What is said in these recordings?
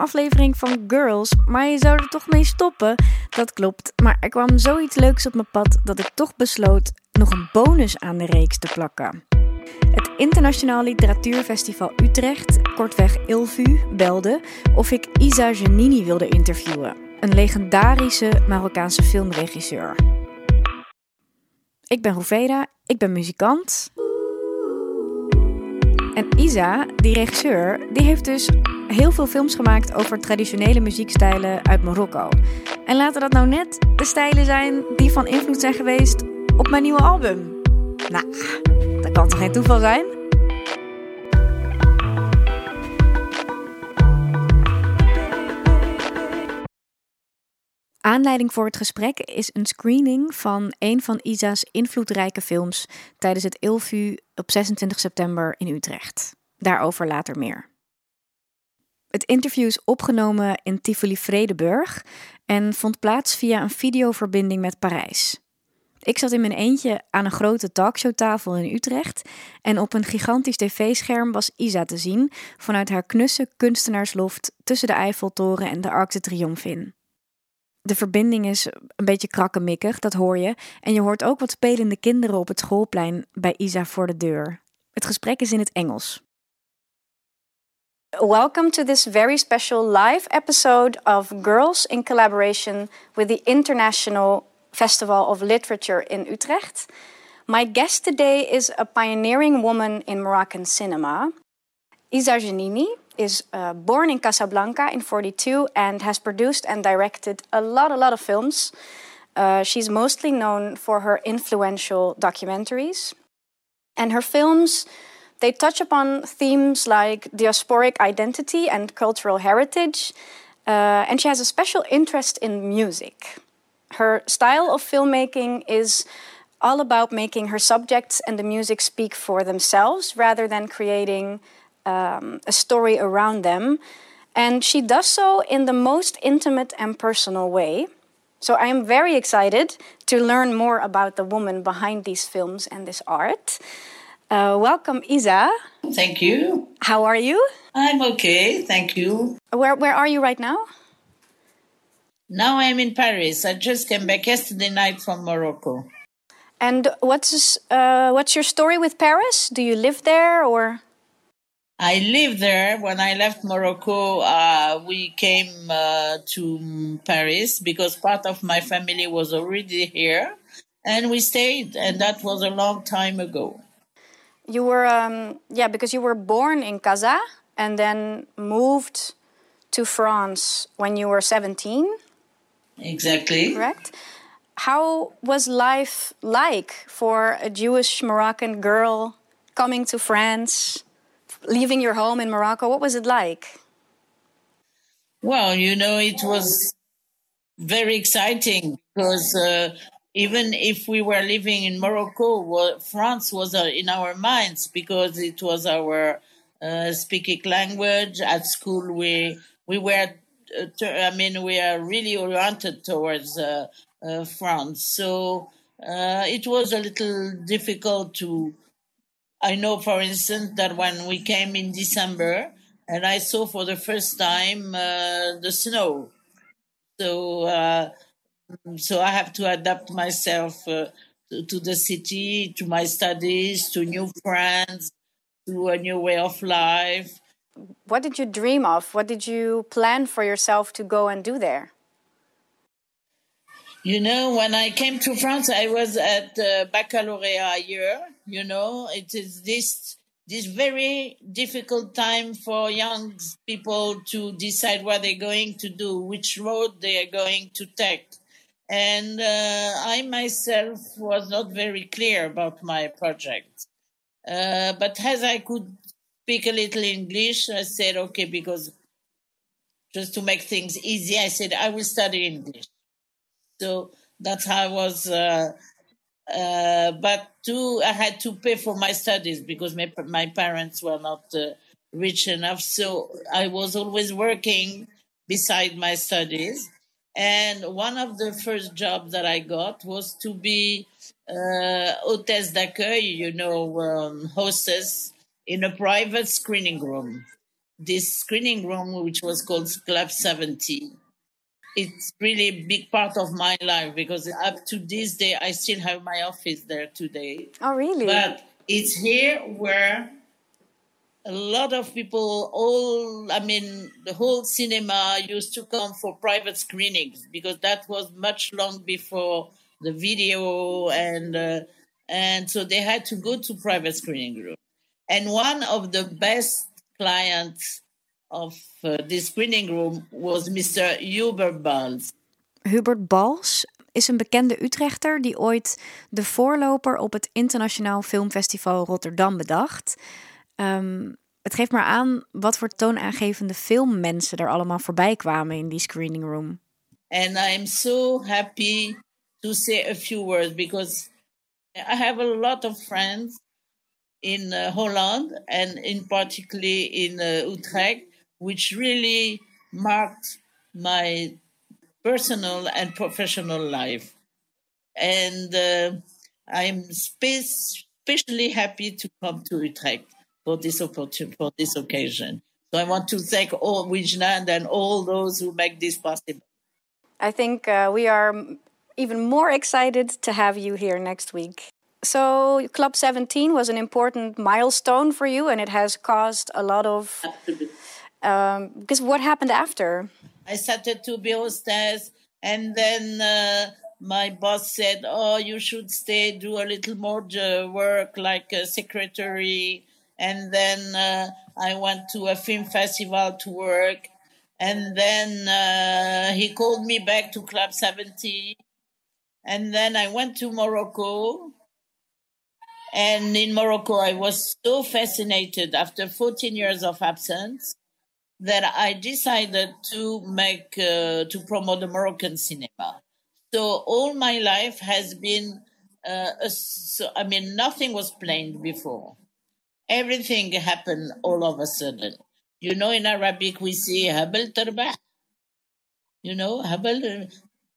aflevering van Girls, maar je zou er toch mee stoppen. Dat klopt, maar er kwam zoiets leuks op mijn pad dat ik toch besloot nog een bonus aan de reeks te plakken. Het Internationaal Literatuurfestival Utrecht, kortweg ILVU, belde of ik Isa Genini wilde interviewen, een legendarische Marokkaanse filmregisseur. Ik ben Roveda, ik ben muzikant. En Isa, die regisseur, die heeft dus heel veel films gemaakt over traditionele muziekstijlen uit Marokko. En laten dat nou net de stijlen zijn die van invloed zijn geweest op mijn nieuwe album. Nou, dat kan toch geen toeval zijn? Aanleiding voor het gesprek is een screening van een van Isa's invloedrijke films tijdens het ILVU op 26 september in Utrecht. Daarover later meer. Het interview is opgenomen in Tivoli Vredeburg en vond plaats via een videoverbinding met Parijs. Ik zat in mijn eentje aan een grote talkshowtafel in Utrecht en op een gigantisch tv-scherm was Isa te zien vanuit haar knusse kunstenaarsloft tussen de Eiffeltoren en de Arc de Triomphe in. De verbinding is een beetje krakkemikkig, dat hoor je. En je hoort ook wat spelende kinderen op het schoolplein bij Isa voor de deur. Het gesprek is in het Engels. Welcome to this very special live episode of Girls in collaboration with the International Festival of Literature in Utrecht. My guest today is a pioneering woman in Moroccan cinema, Isa Janini is uh, born in Casablanca in 42 and has produced and directed a lot, a lot of films. Uh, she's mostly known for her influential documentaries. And her films, they touch upon themes like diasporic identity and cultural heritage. Uh, and she has a special interest in music. Her style of filmmaking is all about making her subjects and the music speak for themselves rather than creating um, a story around them. And she does so in the most intimate and personal way. So I am very excited to learn more about the woman behind these films and this art. Uh, welcome, Izza. Thank you. How are you? I'm okay, thank you. Where Where are you right now? Now I'm in Paris. I just came back yesterday night from Morocco. And what's uh, what's your story with Paris? Do you live there or? I lived there. When I left Morocco, uh, we came uh, to Paris because part of my family was already here, and we stayed. And that was a long time ago. You were, um, yeah, because you were born in Casa and then moved to France when you were 17. Exactly. Correct. How was life like for a Jewish Moroccan girl coming to France? Leaving your home in Morocco, what was it like? Well, you know, it was very exciting because uh, even if we were living in Morocco, well, France was uh, in our minds because it was our uh, speaking language. At school, we we were, uh, I mean, we are really oriented towards uh, uh, France. So it was a little difficult to I know, for instance, that when we came in December and I saw for the first time uh, the snow, so uh, so I have to adapt myself uh, to, to, the city, to my studies, to new friends, to a new way of life. What did you dream of? What did you plan for yourself to go and do there? You know, when I came to France, I was at the baccalaureate year. You know, it is this this very difficult time for young people to decide what they're going to do, which road they are going to take. And uh, I myself was not very clear about my project. Uh, but as I could speak a little English, I said, okay, because just to make things easy, I said, I will study English. So that's how I was. Uh, uh, but too, I had to pay for my studies because my my parents were not uh, rich enough. So I was always working beside my studies. And one of the first jobs that I got was to be uh, hôtesse d'accueil, you know, um, hostess in a private screening room. this screening room, which was called Club 17. It's really a big part of my life because up to this day, I still have my office there today. Oh, really? But it's here where a lot of people, all, I mean, the whole cinema used to come for private screenings because that was much long before the video and, uh, and so they had to go to private screening room. And one of the best clients of uh, this screening room was Mr. Hubert Bals. Hubert Bals is een bekende Utrechter die ooit de voorloper op het Internationaal Filmfestival Rotterdam bedacht. Um, het geeft maar aan wat voor toonaangevende filmmensen er allemaal voorbij kwamen in die screening room. And I'm so happy to say a few words because I have a lot of friends in uh, Holland and in particularly in uh, Utrecht, which really marked my personal and professional life. And uh, I'm especially happy to come to Utrecht for this opportunity, for this occasion. So I want to thank all Wijnand and all those who make this possible. I think uh, we are even more excited to have you here next week. So, Club 17 was an important milestone for you, and it has caused a lot of. Um, because what happened after? I started to be hostess, and then uh, my boss said, "Oh, you should stay, do a little more work, like a secretary." and then uh, I went to a film festival to work, and then uh, he called me back to Club 17, and then I went to Morocco. And in Morocco, I was so fascinated after 14 years of absence that I decided to make uh, to promote the Moroccan cinema. So all my life has been, uh, a, so, I mean, nothing was planned before everything happened all of a sudden. You know, in Arabic we say habal tarbah. You know, habal,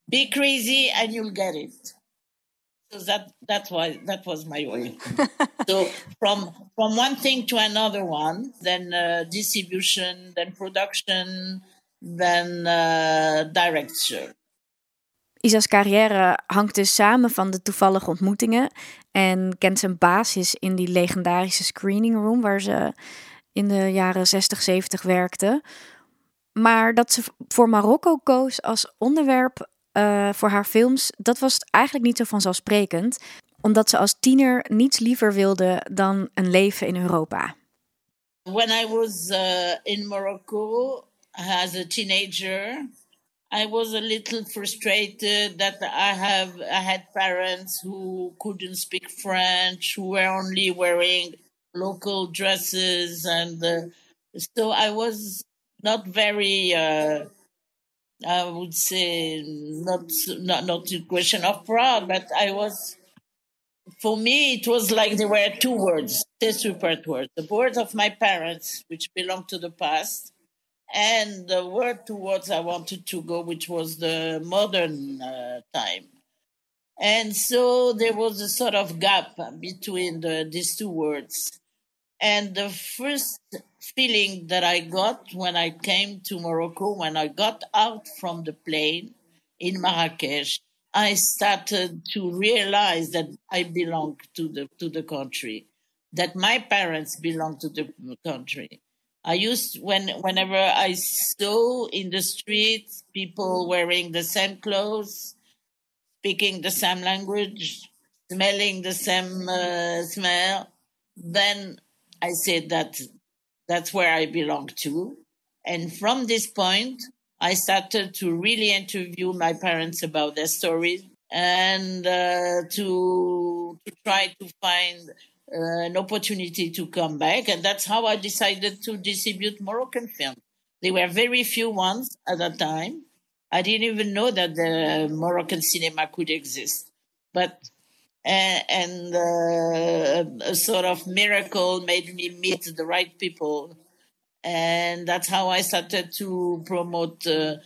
be crazy and you'll get it. So that that's why that was my way. so from from one thing to another one, then uh, distribution, then production, then uh, direction. Isa's carrière hangt dus samen van de toevallige ontmoetingen en kent zijn basis in die legendarische screening room waar ze in de jaren 60, 70 werkte. Maar dat ze voor Marokko koos als onderwerp uh, voor haar films, dat was eigenlijk niet zo vanzelfsprekend, omdat ze als tiener niets liever wilde dan een leven in Europa. When I was uh, in Morocco as a teenager, I was a little frustrated that I have I had parents who couldn't speak French, who were only wearing local dresses, and uh, so I was not very. Uh, I would say not not not a question of proud, but I was. For me, it was like there were two words, two separate words: the words of my parents, which belong to the past, and the word towards I wanted to go, which was the modern uh, time. And so there was a sort of gap between the, these two words. And the first feeling that I got when I came to Morocco, when I got out from the plane in Marrakesh, I started to realize that I belong to the to the country, that my parents belong to the country, I used when whenever I saw in the streets people wearing the same clothes, speaking the same language, smelling the same uh, smell, then I said that that's where I belong to. And from this point, I started to really interview my parents about their stories and uh, to to try to find uh, an opportunity to come back. And that's how I decided to distribute Moroccan films. There were very few ones at that time. I didn't even know that the Moroccan cinema could exist. But and, and uh, a sort of miracle made me meet the right people, and that's how I started to promote uh,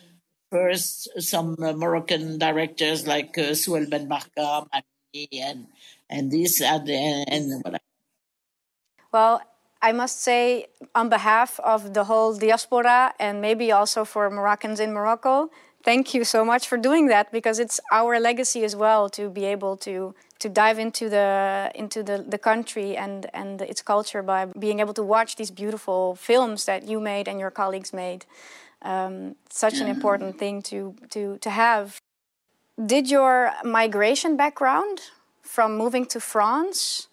first some uh, Moroccan directors like uh, Souheil Ben Barka, and and this and, and whatever. Well, I must say, on behalf of the whole diaspora and maybe also for Moroccans in Morocco, thank you so much for doing that because it's our legacy as well to be able to to dive into the into the, the country and and its culture by being able to watch these beautiful films that you made and your colleagues made. Um, such an important thing to to to have. Did your migration background from moving to France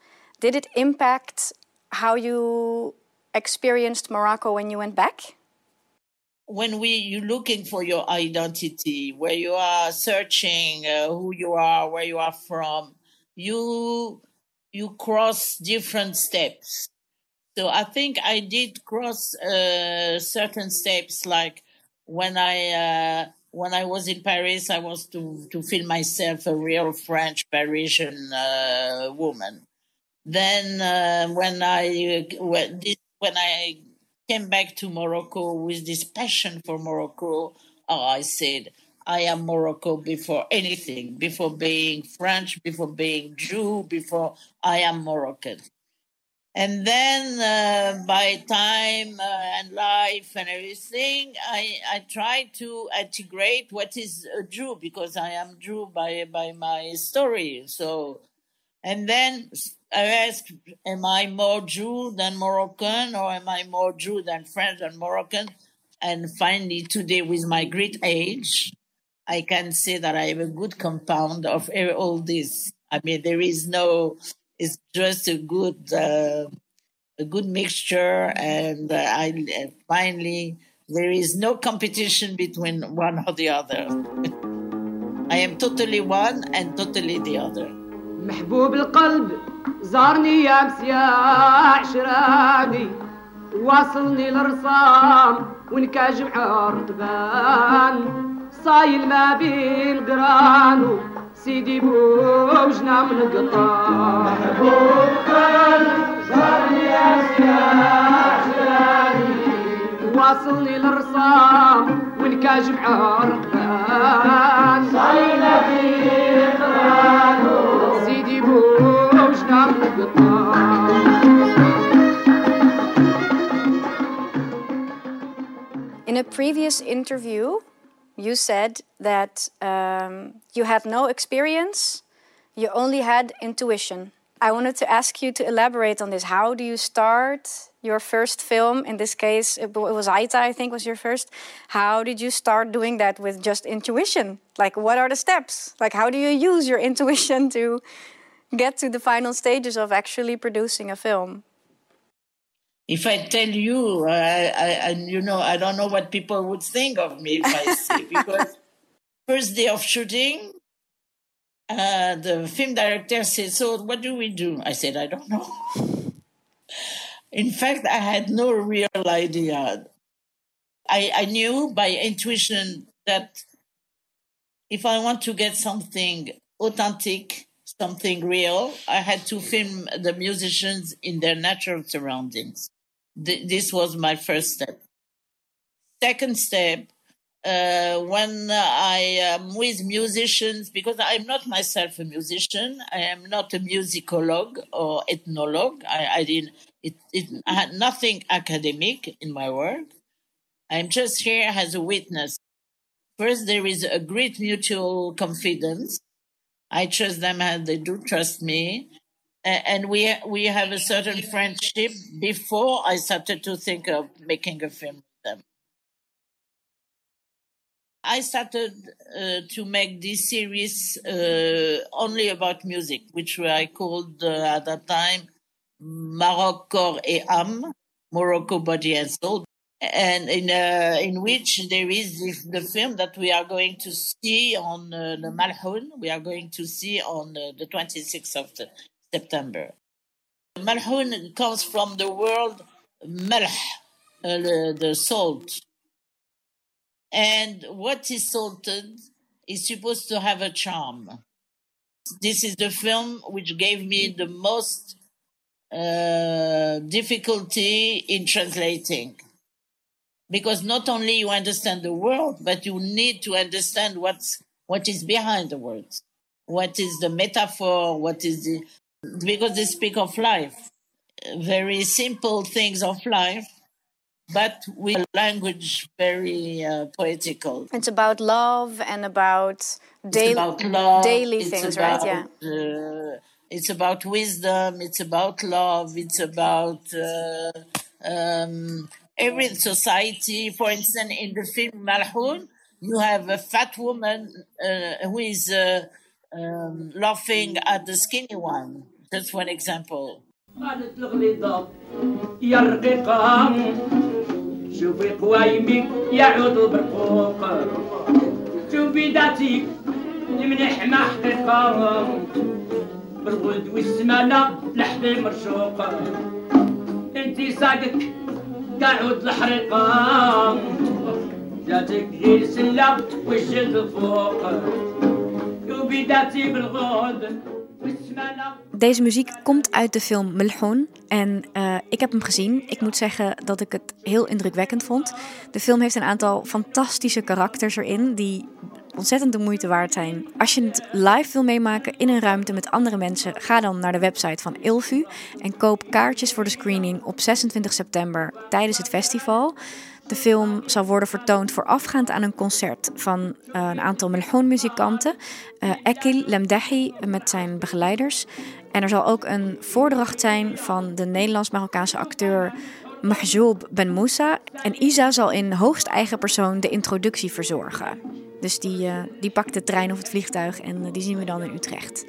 did it impact how you experienced Morocco when you went back? When we you're looking for your identity, where you are searching uh, who you are, where you are from, you you cross different steps. So I think I did cross uh, certain steps, like when I uh, when I was in Paris, I was to to feel myself a real French Parisian uh, woman. Then uh, when I when, I came back to Morocco with this passion for Morocco, oh, I said I am Morocco before anything, before being French, before being Jew, before I am Moroccan. And then uh, by time uh, and life and everything, I, I try to integrate what is a Jew because I am Jew by, by my story. So, and then I ask, am I more Jew than Moroccan or am I more Jew than French and Moroccan? And finally, today, with my great age, I can say that I have a good compound of all this. I mean, there is no, it's just a good, uh, a good mixture. And uh, I uh, finally, there is no competition between one or the other. I am totally one and totally the other. محبوب القلب زارني يا مسيا عشراني واصلني لرصام ونكاج مع الرتبان صايل ما بين قرانو سيدي بوجنا من قطار. محبوب قلب زارني يا سياحي واصلني للرصام ونكاج مع الرقبان صايل ما بين قرانو سيدي بوجنا من قطار. In a previous interview, you said that um, you had no experience, you only had intuition. I wanted to ask you to elaborate on this. How do you start your first film? In this case, it was Aita, I think, was your first. How did you start doing that with just intuition? Like, what are the steps? Like, how do you use your intuition to get to the final stages of actually producing a film? If I tell you, I, I, I, you know, I don't know what people would think of me if I say because first day of shooting, uh, the film director said, "So what do we do?" I said, "I don't know." In fact, I had no real idea. I, I knew by intuition that if I want to get something authentic, something real, I had to film the musicians in their natural surroundings th- this was my first step. Second step, uh, when I am with musicians, because I'm not myself a musician, I am not a musicologue or ethnologue. I, I didn't. It, it I had nothing academic in my work. I'm just here as a witness. First, there is a great mutual confidence. I trust them and they do trust me and we we have a certain friendship before I started to think of making a film with them. I started uh, to make this series uh, only about music, which I called uh, at that time Maroc Corps et Âme, Morocco Body and Soul, and in uh, in which there is this, the film that we are going to see on uh, the Malhoun. We are going to see on uh, the 26th of the, September. Malhun comes from the word malh, uh, the salt. And what is salted is supposed to have a charm. This is the film which gave me the most uh, difficulty in translating. Because not only you understand the word, but you need to understand what's, what is behind the words. What is the metaphor? What is the, because they speak of life. very simple things of life, but with language very uh, poetical. It's about love and about, daily, about love, daily it's things, about, right? Yeah. Uh, it's about wisdom. It's about love. It's about uh, um, every society. For instance, in the film Malhoun, you have a fat woman uh, who is uh, um, laughing at the skinny one. That's one example. قالت الغليظة لحبي مرشوق انتي صادق قاعد الحريقة جاتك غير سلة وشد فوق بالغد والسمانة Deze muziek komt uit de film Melchon en eh, ik heb hem gezien. Ik moet zeggen dat ik het heel indrukwekkend vond. De film heeft een aantal fantastische karakters erin die ontzettend de moeite waard zijn. Als je het live wil meemaken in een ruimte met andere mensen, ga dan naar de website van Ilvu en koop kaartjes voor de screening op 26 september tijdens het festival. De film zal worden vertoond voorafgaand aan een concert van uh, een aantal Melchon-muzikanten. Uh, Ekil Lemdahi met zijn begeleiders. En er zal ook een voordracht zijn van de Nederlands-Marokkaanse acteur Mahjoub Ben Moussa. En Isa zal in hoogst eigen persoon de introductie verzorgen. Dus die, uh, die pakt de trein of het vliegtuig en die zien we dan in Utrecht.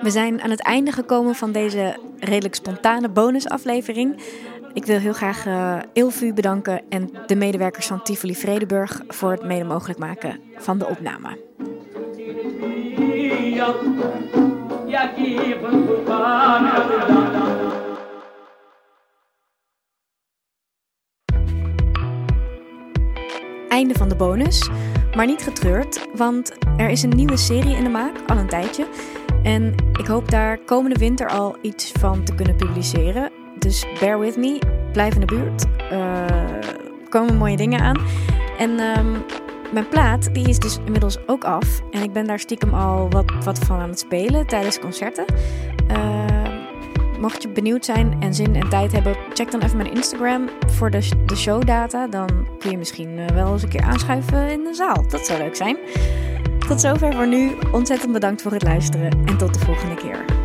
We zijn aan het einde gekomen van deze redelijk spontane bonusaflevering. Ik wil heel graag uh, Ilvu bedanken en de medewerkers van Tivoli Vredeburg voor het mede mogelijk maken van de opname. Einde van de bonus, maar niet getreurd, want er is een nieuwe serie in de maak, al een tijdje. En ik hoop daar komende winter al iets van te kunnen publiceren. Dus bear with me. Blijf in de buurt. Er komen mooie dingen aan. En um, mijn plaat die is dus inmiddels ook af. En ik ben daar stiekem al wat, wat van aan het spelen tijdens concerten. Uh, mocht je benieuwd zijn en zin en tijd hebben, check dan even mijn Instagram voor de, de showdata. Dan kun je misschien uh, wel eens een keer aanschuiven in de zaal. Dat zou leuk zijn. Tot zover voor nu. Ontzettend bedankt voor het luisteren en tot de volgende keer.